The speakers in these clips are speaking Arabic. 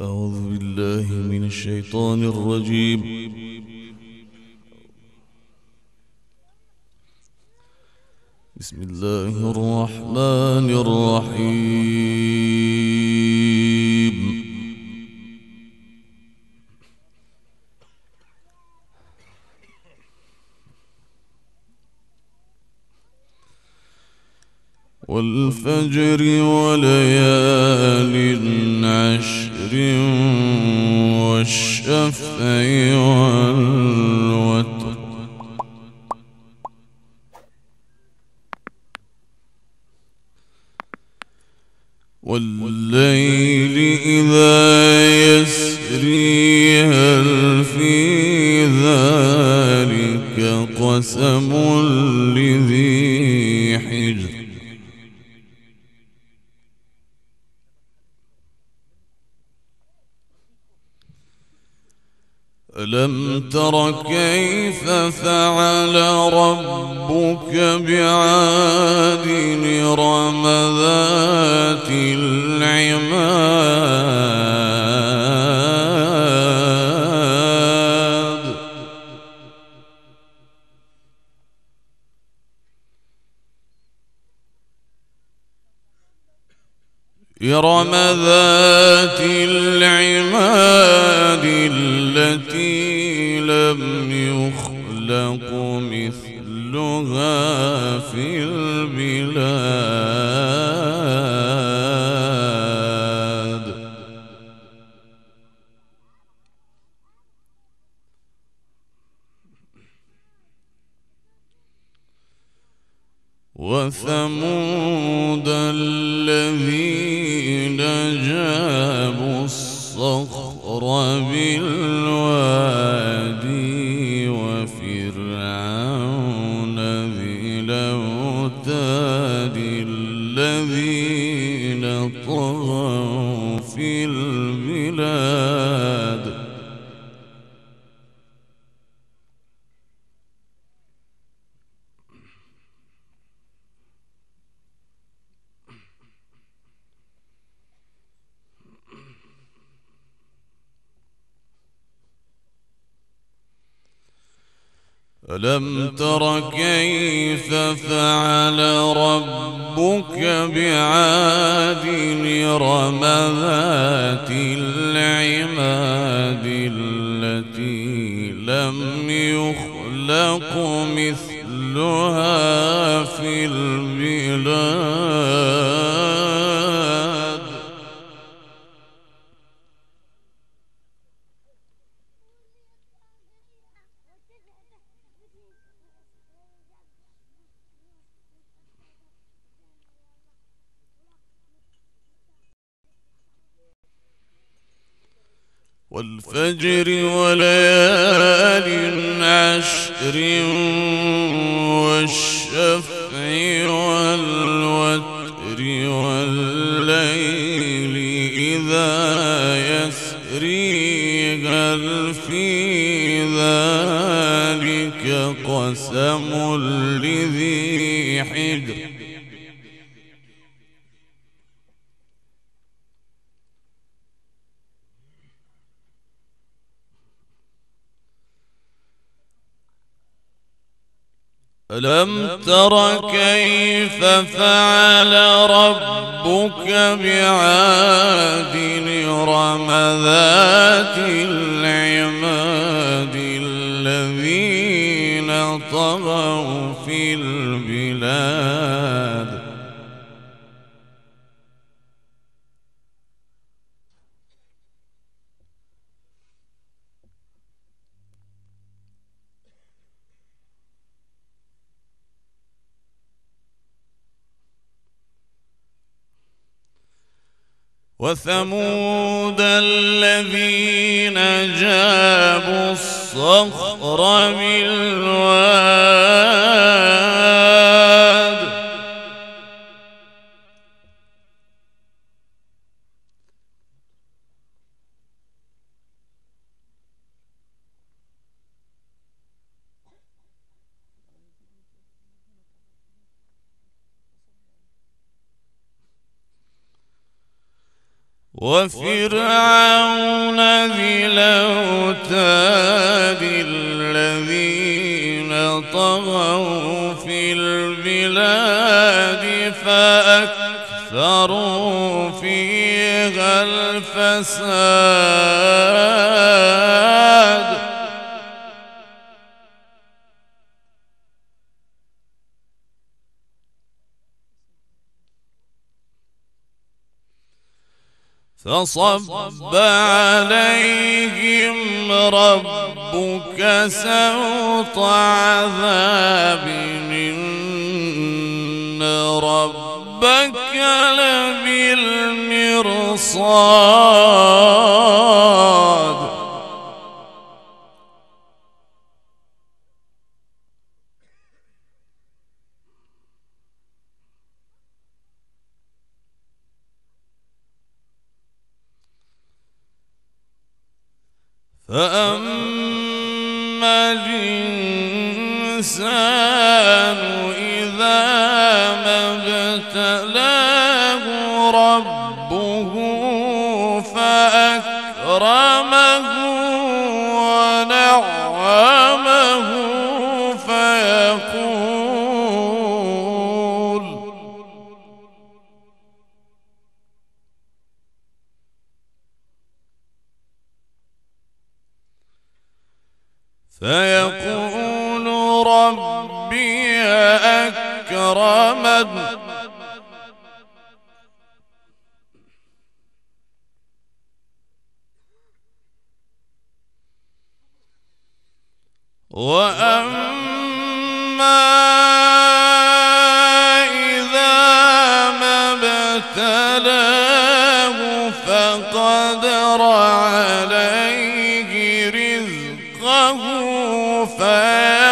أعوذ بالله من الشيطان الرجيم. بسم الله الرحمن الرحيم. والفجر وليال عشر. والشفع والوتر والليل إذا يسري هل في ذلك قسم ألم تر كيف فعل ربك بعاد إرم ذات العماد. إرم ذات العماد. وثمود الذين جابوا الصخر بالوادي وفرعون ذي الأوتاد الذين طغوا ألم تر كيف فعل ربك بعاد إرم ذات العماد التي لم يخلق مثلها في البلاد والفجر وليال عشر والشفع والوتر والليل إذا يسري هل في ذلك قسم لذي حجر ألم تر كيف فعل ربك بعاد إرم ذات العماد وثمود الذين جابوا الصخر بالواد وفرعون ذي الأوتاد الذين طغوا في البلاد فأكثروا فيها الفساد. فصب عليهم ربك سوط عذاب إن ربك لبالمرصاد. فأما الإنسان إذا ما ابتلاه ربي أكرمن وأما إذا ما ابتلاه فقدر عليه رزقه فيقول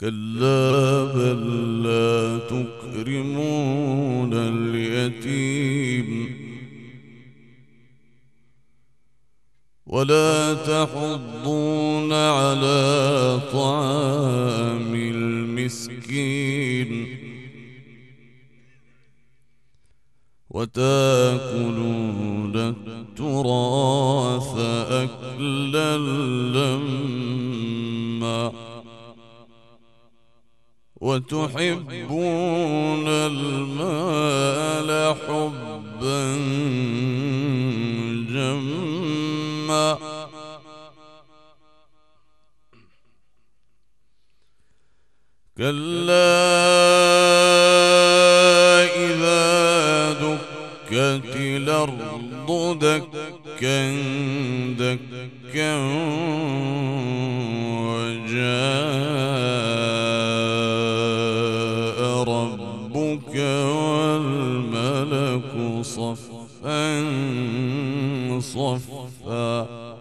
كلا بل لا تكرمون اليتيم ولا تحضون على طعام المسكين وتأكلون التراث أكلا لما وتحبون المال حبا جما. كلا إذا دكت الأرض دكا دكا وجاء صفا.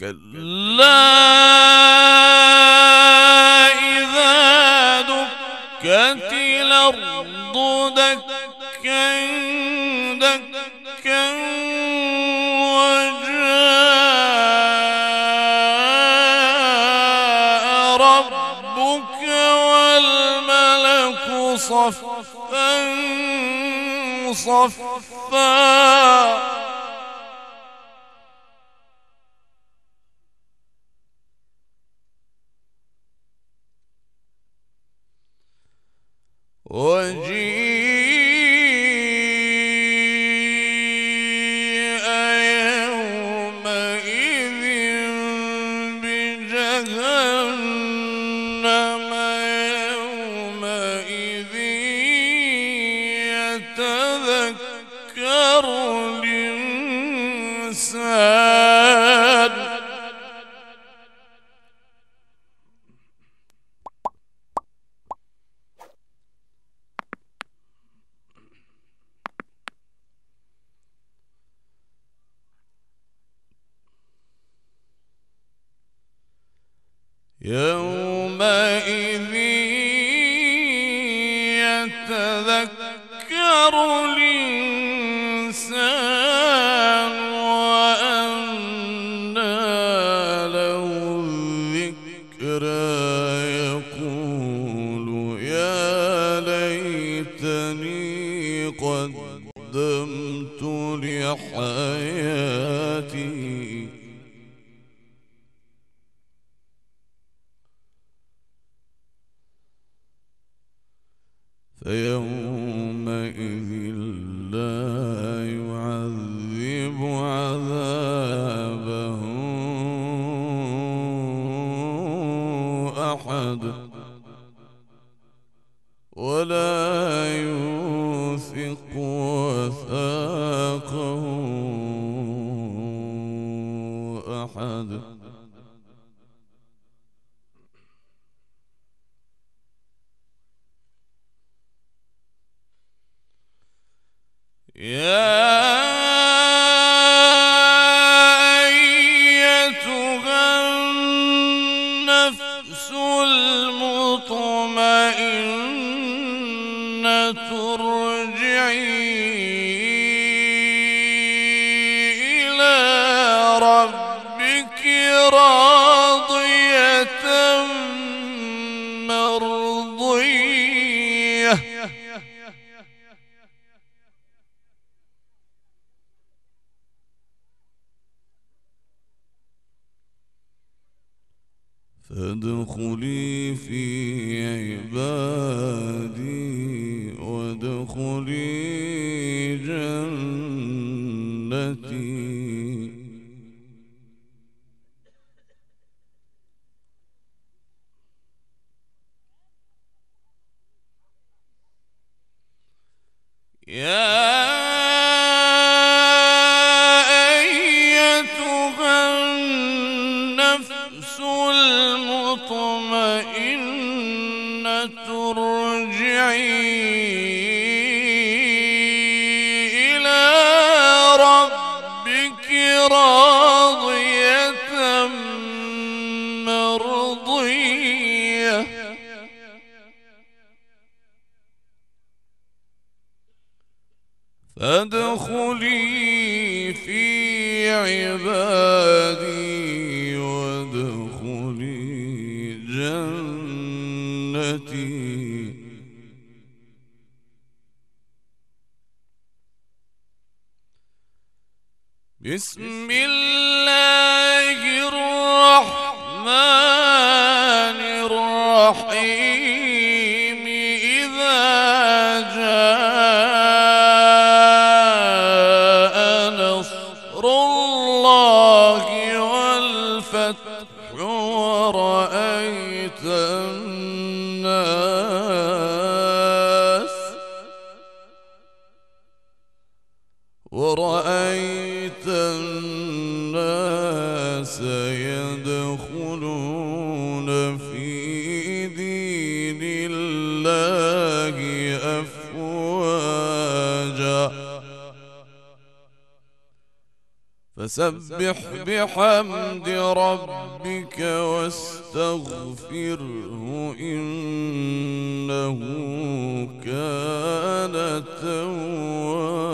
كلا إذا دكت الأرض دكا وجيء يتذكر الإنسان فيومئذ يا وادخلي جنتي. يا أيتها النفس المطمئنة ارجعي. عبادي وادخلي جنتي. بسم الله. الله والفتح ورأيت الناس ورأيت فسبح بحمد ربك واستغفره إنه كان توابا.